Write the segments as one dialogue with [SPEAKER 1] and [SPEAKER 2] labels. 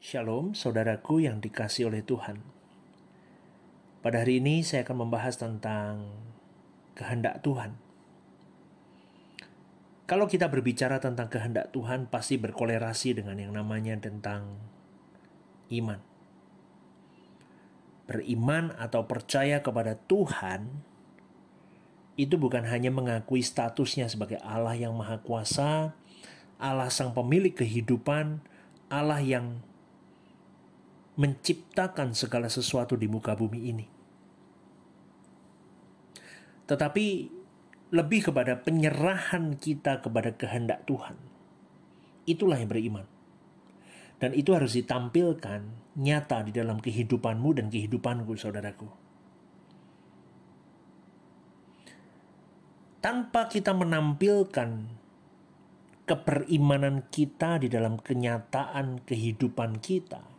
[SPEAKER 1] Shalom, saudaraku yang dikasih oleh Tuhan. Pada hari ini saya akan membahas tentang kehendak Tuhan. Kalau kita berbicara tentang kehendak Tuhan, pasti berkolerasi dengan yang namanya tentang iman. Beriman atau percaya kepada Tuhan itu bukan hanya mengakui statusnya sebagai Allah yang Maha Kuasa, Allah Sang Pemilik kehidupan, Allah yang menciptakan segala sesuatu di muka bumi ini. Tetapi lebih kepada penyerahan kita kepada kehendak Tuhan. Itulah yang beriman. Dan itu harus ditampilkan nyata di dalam kehidupanmu dan kehidupanku, saudaraku. Tanpa kita menampilkan keperimanan kita di dalam kenyataan kehidupan kita,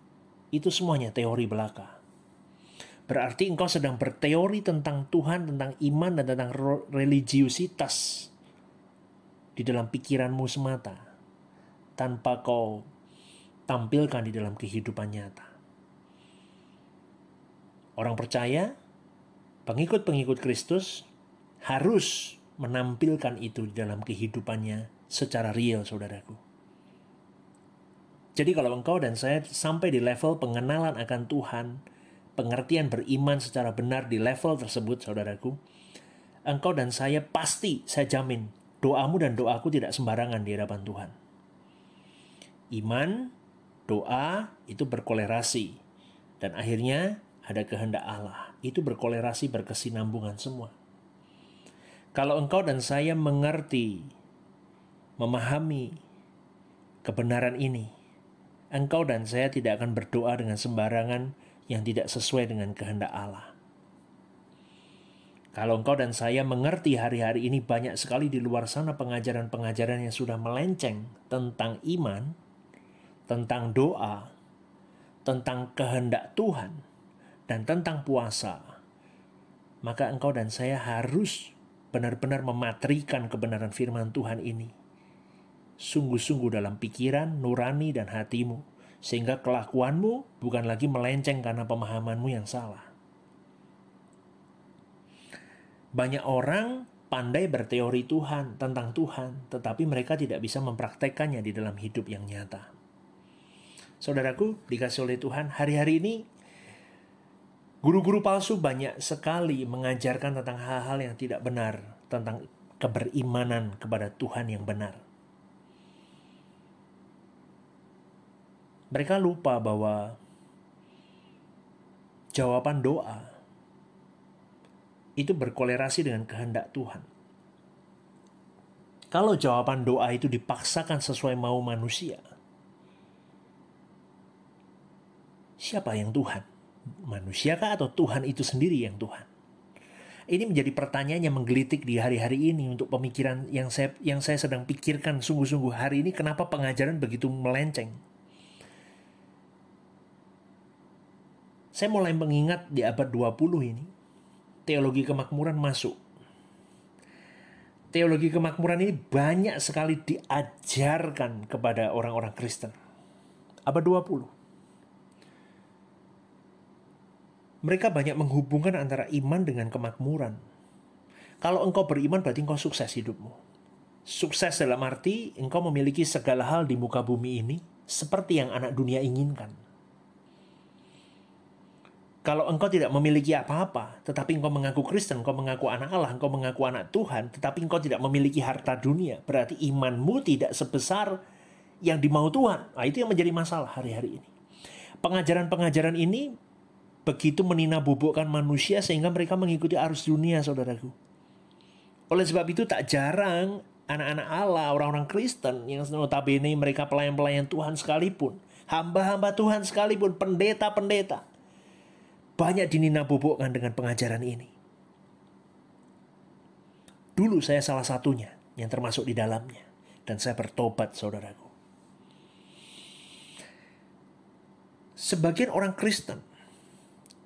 [SPEAKER 1] itu semuanya teori belaka. Berarti engkau sedang berteori tentang Tuhan, tentang iman, dan tentang religiusitas di dalam pikiranmu semata, tanpa kau tampilkan di dalam kehidupan nyata. Orang percaya, pengikut-pengikut Kristus harus menampilkan itu di dalam kehidupannya secara real, saudaraku. Jadi kalau engkau dan saya sampai di level pengenalan akan Tuhan, pengertian beriman secara benar di level tersebut, saudaraku, engkau dan saya pasti, saya jamin, doamu dan doaku tidak sembarangan di hadapan Tuhan. Iman, doa itu berkolerasi, dan akhirnya ada kehendak Allah. Itu berkolerasi, berkesinambungan semua. Kalau engkau dan saya mengerti, memahami kebenaran ini, engkau dan saya tidak akan berdoa dengan sembarangan yang tidak sesuai dengan kehendak Allah. Kalau engkau dan saya mengerti hari-hari ini banyak sekali di luar sana pengajaran-pengajaran yang sudah melenceng tentang iman, tentang doa, tentang kehendak Tuhan, dan tentang puasa, maka engkau dan saya harus benar-benar mematrikan kebenaran firman Tuhan ini sungguh-sungguh dalam pikiran, nurani, dan hatimu, sehingga kelakuanmu bukan lagi melenceng karena pemahamanmu yang salah. Banyak orang pandai berteori Tuhan tentang Tuhan, tetapi mereka tidak bisa mempraktekannya di dalam hidup yang nyata. Saudaraku, dikasih oleh Tuhan, hari-hari ini guru-guru palsu banyak sekali mengajarkan tentang hal-hal yang tidak benar, tentang keberimanan kepada Tuhan yang benar. Mereka lupa bahwa jawaban doa itu berkolerasi dengan kehendak Tuhan. Kalau jawaban doa itu dipaksakan sesuai mau manusia, siapa yang Tuhan? Manusiakah atau Tuhan itu sendiri yang Tuhan? Ini menjadi pertanyaan yang menggelitik di hari-hari ini untuk pemikiran yang saya yang saya sedang pikirkan sungguh-sungguh hari ini kenapa pengajaran begitu melenceng Saya mulai mengingat di abad 20 ini, teologi kemakmuran masuk. Teologi kemakmuran ini banyak sekali diajarkan kepada orang-orang Kristen. Abad 20. Mereka banyak menghubungkan antara iman dengan kemakmuran. Kalau engkau beriman berarti engkau sukses hidupmu. Sukses dalam arti engkau memiliki segala hal di muka bumi ini seperti yang anak dunia inginkan kalau engkau tidak memiliki apa-apa, tetapi engkau mengaku Kristen, engkau mengaku anak Allah, engkau mengaku anak Tuhan, tetapi engkau tidak memiliki harta dunia, berarti imanmu tidak sebesar yang dimau Tuhan. Nah, itu yang menjadi masalah hari-hari ini. Pengajaran-pengajaran ini begitu menina bubukkan manusia sehingga mereka mengikuti arus dunia, saudaraku. Oleh sebab itu tak jarang anak-anak Allah, orang-orang Kristen yang notabene mereka pelayan-pelayan Tuhan sekalipun, hamba-hamba Tuhan sekalipun, pendeta-pendeta, banyak dinina bubukkan dengan pengajaran ini. Dulu saya salah satunya yang termasuk di dalamnya. Dan saya bertobat saudaraku. Sebagian orang Kristen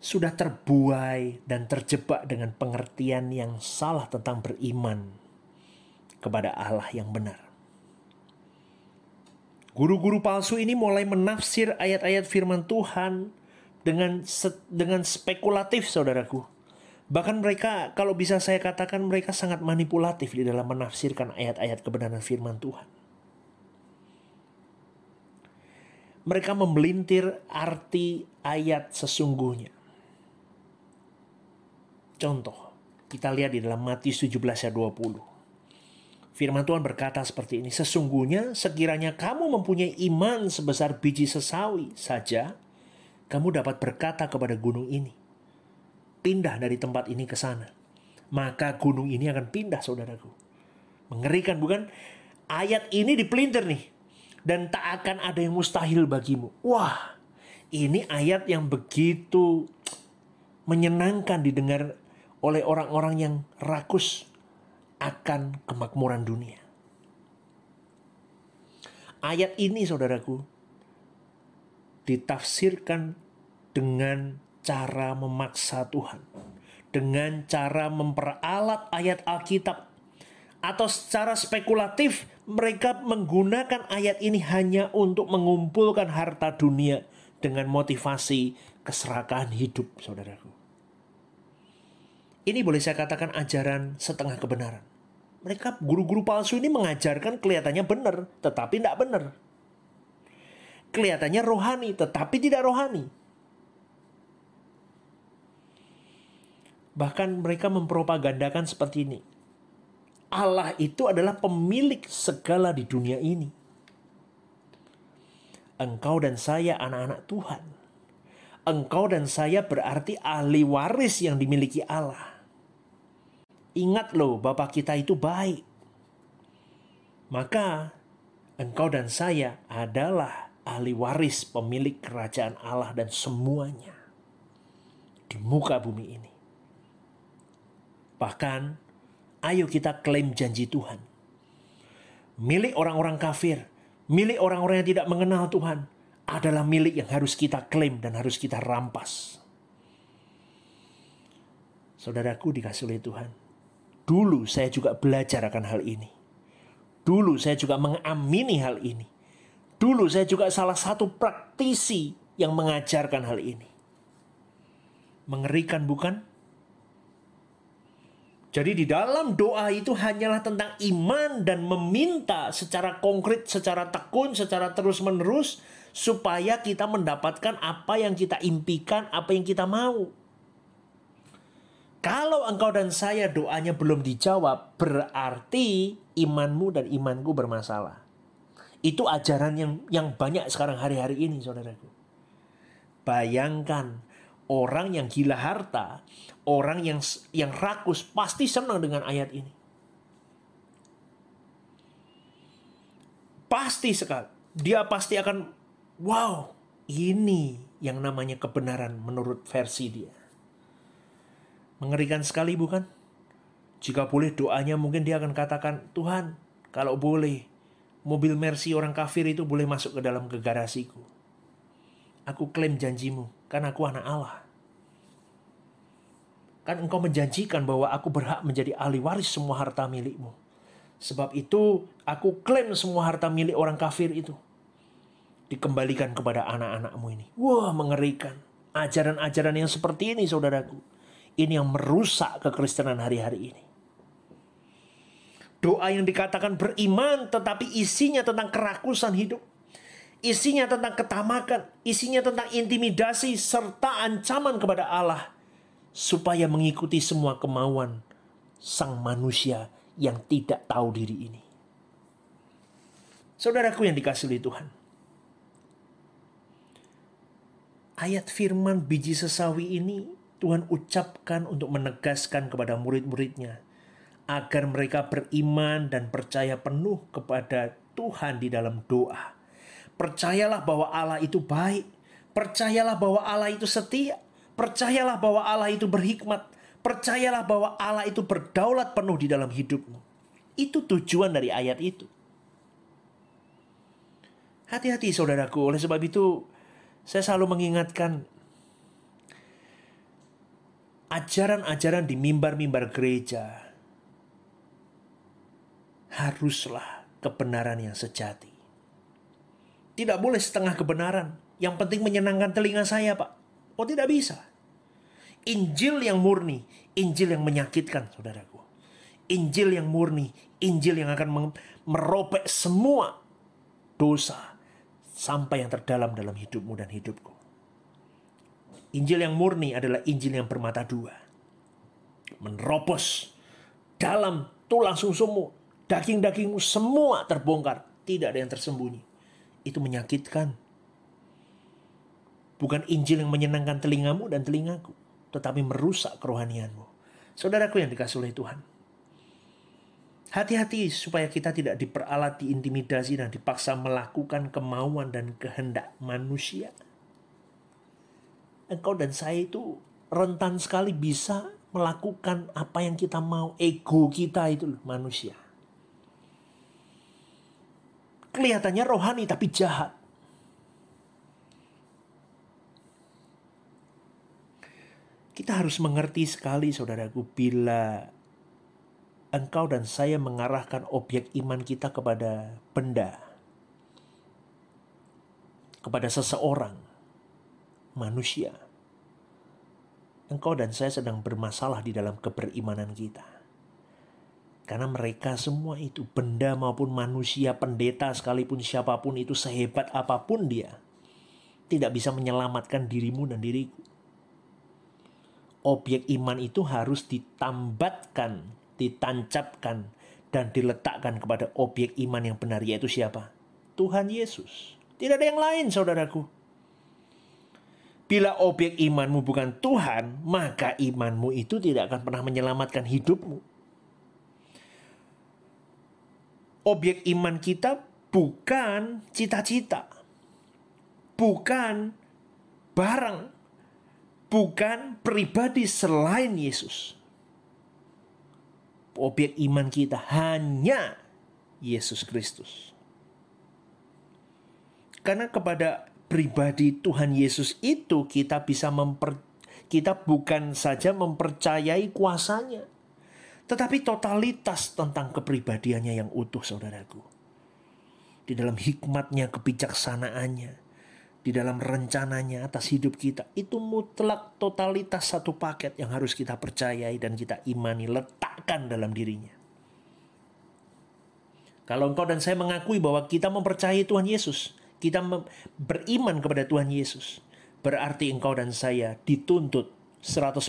[SPEAKER 1] sudah terbuai dan terjebak dengan pengertian yang salah tentang beriman kepada Allah yang benar. Guru-guru palsu ini mulai menafsir ayat-ayat firman Tuhan dengan dengan spekulatif, saudaraku. Bahkan mereka, kalau bisa saya katakan, mereka sangat manipulatif di dalam menafsirkan ayat-ayat kebenaran firman Tuhan. Mereka membelintir arti ayat sesungguhnya. Contoh, kita lihat di dalam Matius 17 ayat 20. Firman Tuhan berkata seperti ini, Sesungguhnya sekiranya kamu mempunyai iman sebesar biji sesawi saja, kamu dapat berkata kepada gunung ini, pindah dari tempat ini ke sana. Maka gunung ini akan pindah, saudaraku. Mengerikan bukan? Ayat ini dipelintir nih. Dan tak akan ada yang mustahil bagimu. Wah, ini ayat yang begitu menyenangkan didengar oleh orang-orang yang rakus akan kemakmuran dunia. Ayat ini saudaraku ditafsirkan dengan cara memaksa Tuhan. Dengan cara memperalat ayat Alkitab. Atau secara spekulatif mereka menggunakan ayat ini hanya untuk mengumpulkan harta dunia dengan motivasi keserakahan hidup saudaraku. Ini boleh saya katakan ajaran setengah kebenaran. Mereka guru-guru palsu ini mengajarkan kelihatannya benar, tetapi tidak benar. Kelihatannya rohani, tetapi tidak rohani. Bahkan mereka mempropagandakan seperti ini. Allah itu adalah pemilik segala di dunia ini. Engkau dan saya anak-anak Tuhan. Engkau dan saya berarti ahli waris yang dimiliki Allah. Ingat loh, Bapak kita itu baik. Maka engkau dan saya adalah ahli waris pemilik kerajaan Allah dan semuanya di muka bumi ini. Bahkan, ayo kita klaim janji Tuhan. Milik orang-orang kafir, milik orang-orang yang tidak mengenal Tuhan, adalah milik yang harus kita klaim dan harus kita rampas. Saudaraku dikasih oleh Tuhan, Dulu saya juga belajar akan hal ini. Dulu saya juga mengamini hal ini. Dulu saya juga salah satu praktisi yang mengajarkan hal ini. Mengerikan bukan? Jadi di dalam doa itu hanyalah tentang iman dan meminta secara konkret, secara tekun, secara terus-menerus supaya kita mendapatkan apa yang kita impikan, apa yang kita mau. Kalau engkau dan saya doanya belum dijawab, berarti imanmu dan imanku bermasalah. Itu ajaran yang yang banyak sekarang hari-hari ini, saudaraku. Bayangkan orang yang gila harta, orang yang yang rakus pasti senang dengan ayat ini. Pasti sekali. Dia pasti akan wow, ini yang namanya kebenaran menurut versi dia. Mengerikan sekali bukan? Jika boleh doanya mungkin dia akan katakan, Tuhan, kalau boleh, mobil Mercy orang kafir itu boleh masuk ke dalam ke garasiku. Aku klaim janjimu, karena aku anak Allah. Kan engkau menjanjikan bahwa aku berhak menjadi ahli waris semua harta milikmu. Sebab itu aku klaim semua harta milik orang kafir itu. Dikembalikan kepada anak-anakmu ini. Wah mengerikan. Ajaran-ajaran yang seperti ini saudaraku ini yang merusak kekristenan hari-hari ini. Doa yang dikatakan beriman tetapi isinya tentang kerakusan hidup. Isinya tentang ketamakan, isinya tentang intimidasi serta ancaman kepada Allah supaya mengikuti semua kemauan sang manusia yang tidak tahu diri ini. Saudaraku yang dikasih oleh Tuhan. Ayat firman biji sesawi ini Tuhan ucapkan untuk menegaskan kepada murid-muridnya agar mereka beriman dan percaya penuh kepada Tuhan di dalam doa. Percayalah bahwa Allah itu baik, percayalah bahwa Allah itu setia, percayalah bahwa Allah itu berhikmat, percayalah bahwa Allah itu berdaulat penuh di dalam hidupmu. Itu tujuan dari ayat itu. Hati-hati saudaraku, oleh sebab itu saya selalu mengingatkan ajaran-ajaran di mimbar-mimbar gereja haruslah kebenaran yang sejati. Tidak boleh setengah kebenaran. Yang penting menyenangkan telinga saya, Pak. Oh, tidak bisa. Injil yang murni, Injil yang menyakitkan, saudaraku. Injil yang murni, Injil yang akan merobek semua dosa sampai yang terdalam dalam hidupmu dan hidupku. Injil yang murni adalah Injil yang bermata dua. Menerobos dalam tulang susumu, daging-dagingmu semua terbongkar, tidak ada yang tersembunyi. Itu menyakitkan. Bukan Injil yang menyenangkan telingamu dan telingaku, tetapi merusak kerohanianmu. Saudaraku yang dikasih oleh Tuhan. Hati-hati supaya kita tidak diperalat, diintimidasi, dan dipaksa melakukan kemauan dan kehendak manusia. Engkau dan saya itu rentan sekali bisa melakukan apa yang kita mau. Ego kita itu manusia. Kelihatannya rohani tapi jahat. Kita harus mengerti sekali saudaraku bila engkau dan saya mengarahkan objek iman kita kepada benda, kepada seseorang, manusia. Engkau dan saya sedang bermasalah di dalam keberimanan kita. Karena mereka semua itu benda maupun manusia, pendeta sekalipun siapa pun itu sehebat apa pun dia, tidak bisa menyelamatkan dirimu dan diriku. Objek iman itu harus ditambatkan ditancapkan dan diletakkan kepada objek iman yang benar yaitu siapa? Tuhan Yesus. Tidak ada yang lain saudaraku. Bila objek imanmu bukan Tuhan, maka imanmu itu tidak akan pernah menyelamatkan hidupmu. Objek iman kita bukan cita-cita, bukan barang, bukan pribadi selain Yesus. Objek iman kita hanya Yesus Kristus. Karena kepada pribadi Tuhan Yesus itu kita bisa memper kita bukan saja mempercayai kuasanya, tetapi totalitas tentang kepribadiannya yang utuh, saudaraku. Di dalam hikmatnya, kebijaksanaannya, di dalam rencananya atas hidup kita itu mutlak totalitas satu paket yang harus kita percayai dan kita imani letakkan dalam dirinya. Kalau engkau dan saya mengakui bahwa kita mempercayai Tuhan Yesus, kita beriman kepada Tuhan Yesus, berarti engkau dan saya dituntut 100%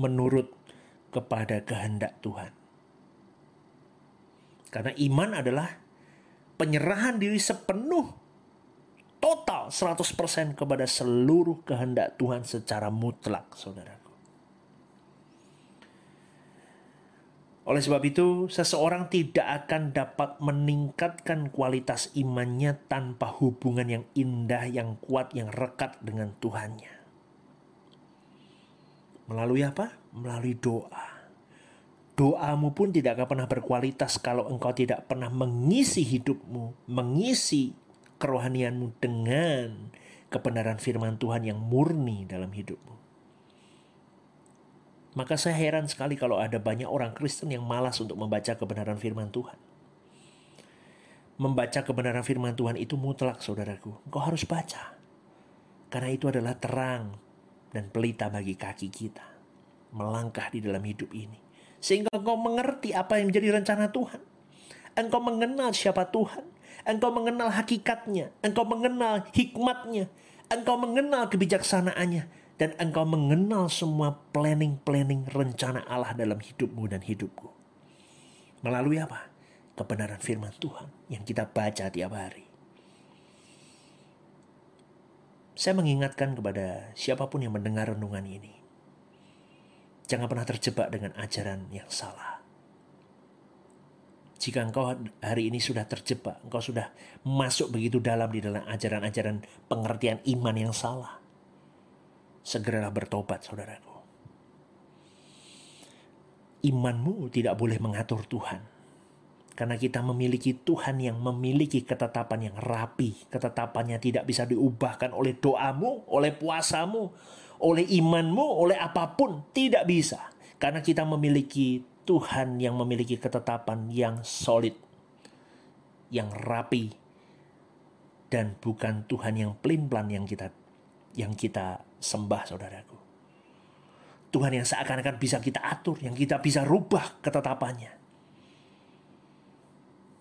[SPEAKER 1] menurut kepada kehendak Tuhan. Karena iman adalah penyerahan diri sepenuh total 100% kepada seluruh kehendak Tuhan secara mutlak, saudaraku. Oleh sebab itu, seseorang tidak akan dapat meningkatkan kualitas imannya tanpa hubungan yang indah, yang kuat, yang rekat dengan Tuhannya. Melalui apa? Melalui doa. Doamu pun tidak akan pernah berkualitas kalau engkau tidak pernah mengisi hidupmu, mengisi kerohanianmu dengan kebenaran firman Tuhan yang murni dalam hidupmu. Maka saya heran sekali kalau ada banyak orang Kristen yang malas untuk membaca kebenaran firman Tuhan. Membaca kebenaran firman Tuhan itu mutlak, saudaraku. Engkau harus baca. Karena itu adalah terang dan pelita bagi kaki kita. Melangkah di dalam hidup ini. Sehingga engkau mengerti apa yang menjadi rencana Tuhan. Engkau mengenal siapa Tuhan engkau mengenal hakikatnya, engkau mengenal hikmatnya, engkau mengenal kebijaksanaannya, dan engkau mengenal semua planning-planning rencana Allah dalam hidupmu dan hidupku. Melalui apa? Kebenaran firman Tuhan yang kita baca tiap hari. Saya mengingatkan kepada siapa pun yang mendengar renungan ini. Jangan pernah terjebak dengan ajaran yang salah jika engkau hari ini sudah terjebak, engkau sudah masuk begitu dalam di dalam ajaran-ajaran pengertian iman yang salah, segeralah bertobat, saudaraku. Imanmu tidak boleh mengatur Tuhan. Karena kita memiliki Tuhan yang memiliki ketetapan yang rapi. Ketetapannya tidak bisa diubahkan oleh doamu, oleh puasamu, oleh imanmu, oleh apa pun. Tidak bisa. Karena kita memiliki Tuhan yang memiliki ketetapan yang solid, yang rapi, dan bukan Tuhan yang pelin-pelan yang kita yang kita sembah saudaraku. Tuhan yang seakan-akan bisa kita atur, yang kita bisa rubah ketetapannya.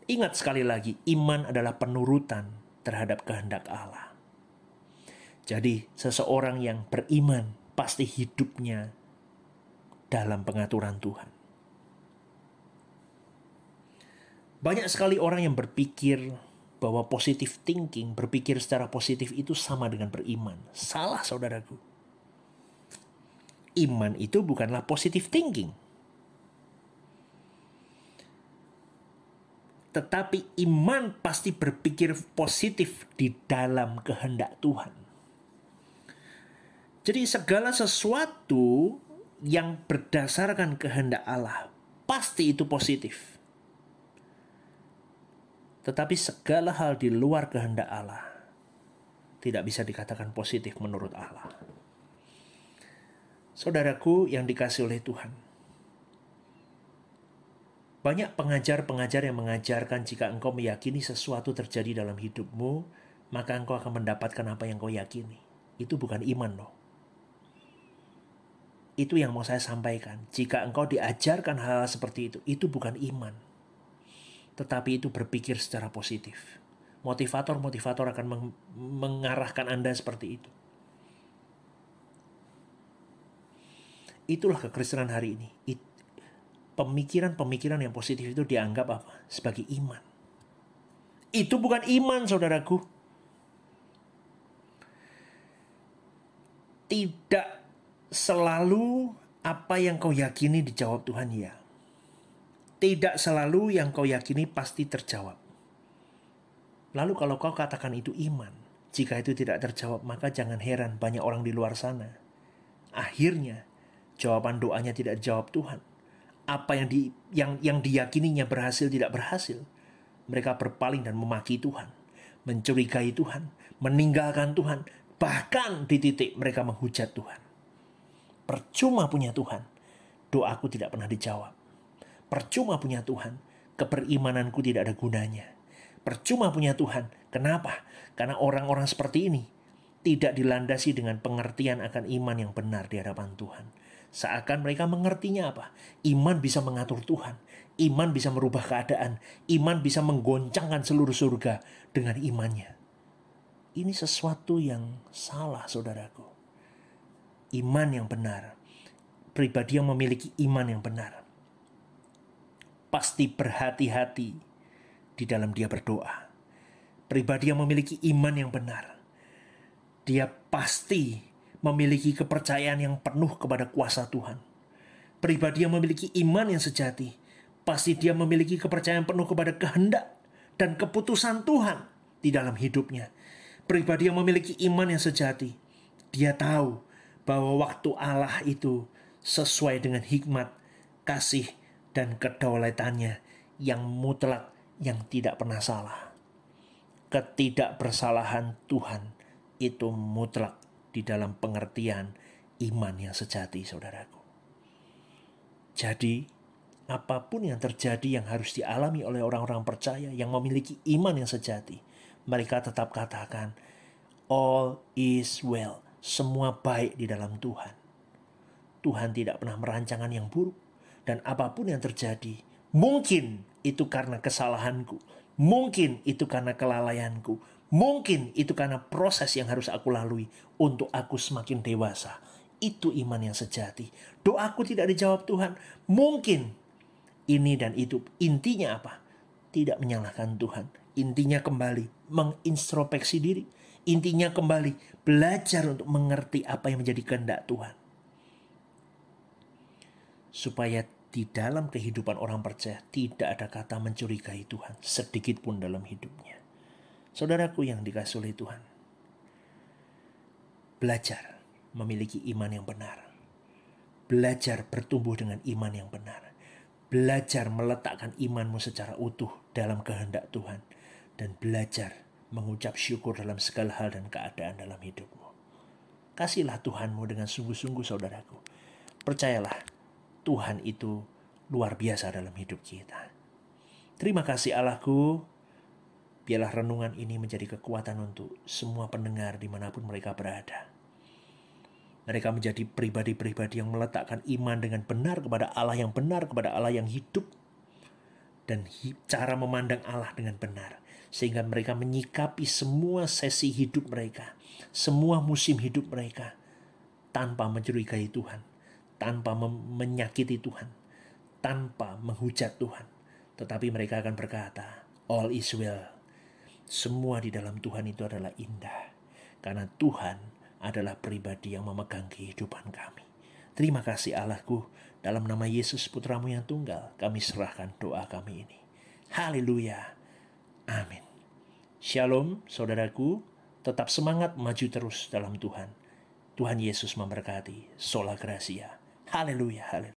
[SPEAKER 1] Ingat sekali lagi, iman adalah penurutan terhadap kehendak Allah. Jadi, seseorang yang beriman pasti hidupnya dalam pengaturan Tuhan. Banyak sekali orang yang berpikir bahwa positive thinking, berpikir secara positif itu sama dengan beriman. Salah, saudaraku. Iman itu bukanlah positive thinking. Tetapi iman pasti berpikir positif di dalam kehendak Tuhan. Jadi segala sesuatu yang berdasarkan kehendak Allah pasti itu positif tetapi segala hal di luar kehendak Allah tidak bisa dikatakan positif menurut Allah. Saudaraku yang dikasih oleh Tuhan, banyak pengajar-pengajar yang mengajarkan jika engkau meyakini sesuatu terjadi dalam hidupmu, maka engkau akan mendapatkan apa yang kau yakini. Itu bukan iman loh. Itu yang mau saya sampaikan. Jika engkau diajarkan hal, -hal seperti itu, itu bukan iman tetapi itu berpikir secara positif. Motivator-motivator akan meng mengarahkan Anda seperti itu. Itulah kekristenan hari ini. Pemikiran-pemikiran yang positif itu dianggap apa? Sebagai iman. Itu bukan iman, saudaraku. Tidak selalu apa yang kau yakini dijawab Tuhan ya tidak selalu yang kau yakini pasti terjawab. Lalu kalau kau katakan itu iman, jika itu tidak terjawab maka jangan heran banyak orang di luar sana. Akhirnya jawaban doanya tidak dijawab Tuhan. Apa yang di yang yang diyakininya berhasil tidak berhasil. Mereka berpaling dan memaki Tuhan, mencurigai Tuhan, meninggalkan Tuhan, bahkan di titik mereka menghujat Tuhan. Percuma punya Tuhan, doaku tidak pernah dijawab. Percuma punya Tuhan, keperimananku tidak ada gunanya. Percuma punya Tuhan. Kenapa? Karena orang-orang seperti ini tidak dilandasi dengan pengertian akan iman yang benar di hadapan Tuhan. Seakan mereka mengertinya apa? Iman bisa mengatur Tuhan. Iman bisa merubah keadaan. Iman bisa menggoncangkan seluruh surga dengan imannya. Ini sesuatu yang salah, saudaraku. Iman yang benar. Pribadi yang memiliki iman yang benar pasti berhati-hati di dalam dia berdoa. Pribadi yang memiliki iman yang benar, dia pasti memiliki kepercayaan yang penuh kepada kuasa Tuhan. Pribadi yang memiliki iman yang sejati, pasti dia memiliki kepercayaan penuh kepada kehendak dan keputusan Tuhan di dalam hidupnya. Pribadi yang memiliki iman yang sejati, dia tahu bahwa waktu Allah itu sesuai dengan hikmat, kasih, dan kedaulatannya yang mutlak yang tidak pernah salah. Ketidakbersalahan Tuhan itu mutlak di dalam pengertian iman yang sejati, saudaraku. Jadi, apa pun yang terjadi yang harus dialami oleh orang-orang percaya yang memiliki iman yang sejati, mereka tetap katakan, "All is well." Semua baik di dalam Tuhan. Tuhan tidak pernah merancangkan yang buruk dan apa pun yang terjadi, mungkin itu karena kesalahanku, mungkin itu karena kelalaianku, mungkin itu karena proses yang harus aku lalui untuk aku semakin dewasa. Itu iman yang sejati. Doaku tidak dijawab Tuhan. Mungkin ini dan itu. Intinya apa? Tidak menyalahkan Tuhan. Intinya kembali mengintrospeksi diri. Intinya kembali belajar untuk mengerti apa yang menjadi kehendak Tuhan supaya di dalam kehidupan orang percaya tidak ada kata mencurigai Tuhan sedikit pun dalam hidupnya. Saudaraku yang dikasih oleh Tuhan, belajar memiliki iman yang benar. Belajar bertumbuh dengan iman yang benar. Belajar meletakkan imanmu secara utuh dalam kehendak Tuhan. Dan belajar mengucap syukur dalam segala hal dan keadaan dalam hidupmu. Kasihlah Tuhanmu dengan sungguh-sungguh saudaraku. Percayalah, Tuhan itu luar biasa dalam hidup kita. Terima kasih Allahku, Biarlah renungan ini menjadi kekuatan untuk semua pendengar di mana pun mereka berada. Mereka menjadi pribadi-pribadi yang meletakkan iman dengan benar kepada Allah yang benar, kepada Allah yang hidup, dan cara memandang Allah dengan benar. Sehingga mereka menyikapi semua sesi hidup mereka, semua musim hidup mereka, tanpa mencurigai Tuhan, tanpa menyakiti Tuhan, tanpa menghujat Tuhan. Tetapi mereka akan berkata, all is well semua di dalam Tuhan itu adalah indah. Karena Tuhan adalah pribadi yang memegang kehidupan kami. Terima kasih Allahku, dalam nama Yesus putramu yang tunggal, kami serahkan doa kami ini. Haleluya. Amin. Shalom saudaraku, tetap semangat maju terus dalam Tuhan. Tuhan Yesus memberkati. Sola Gracia. Haleluya, haleluya.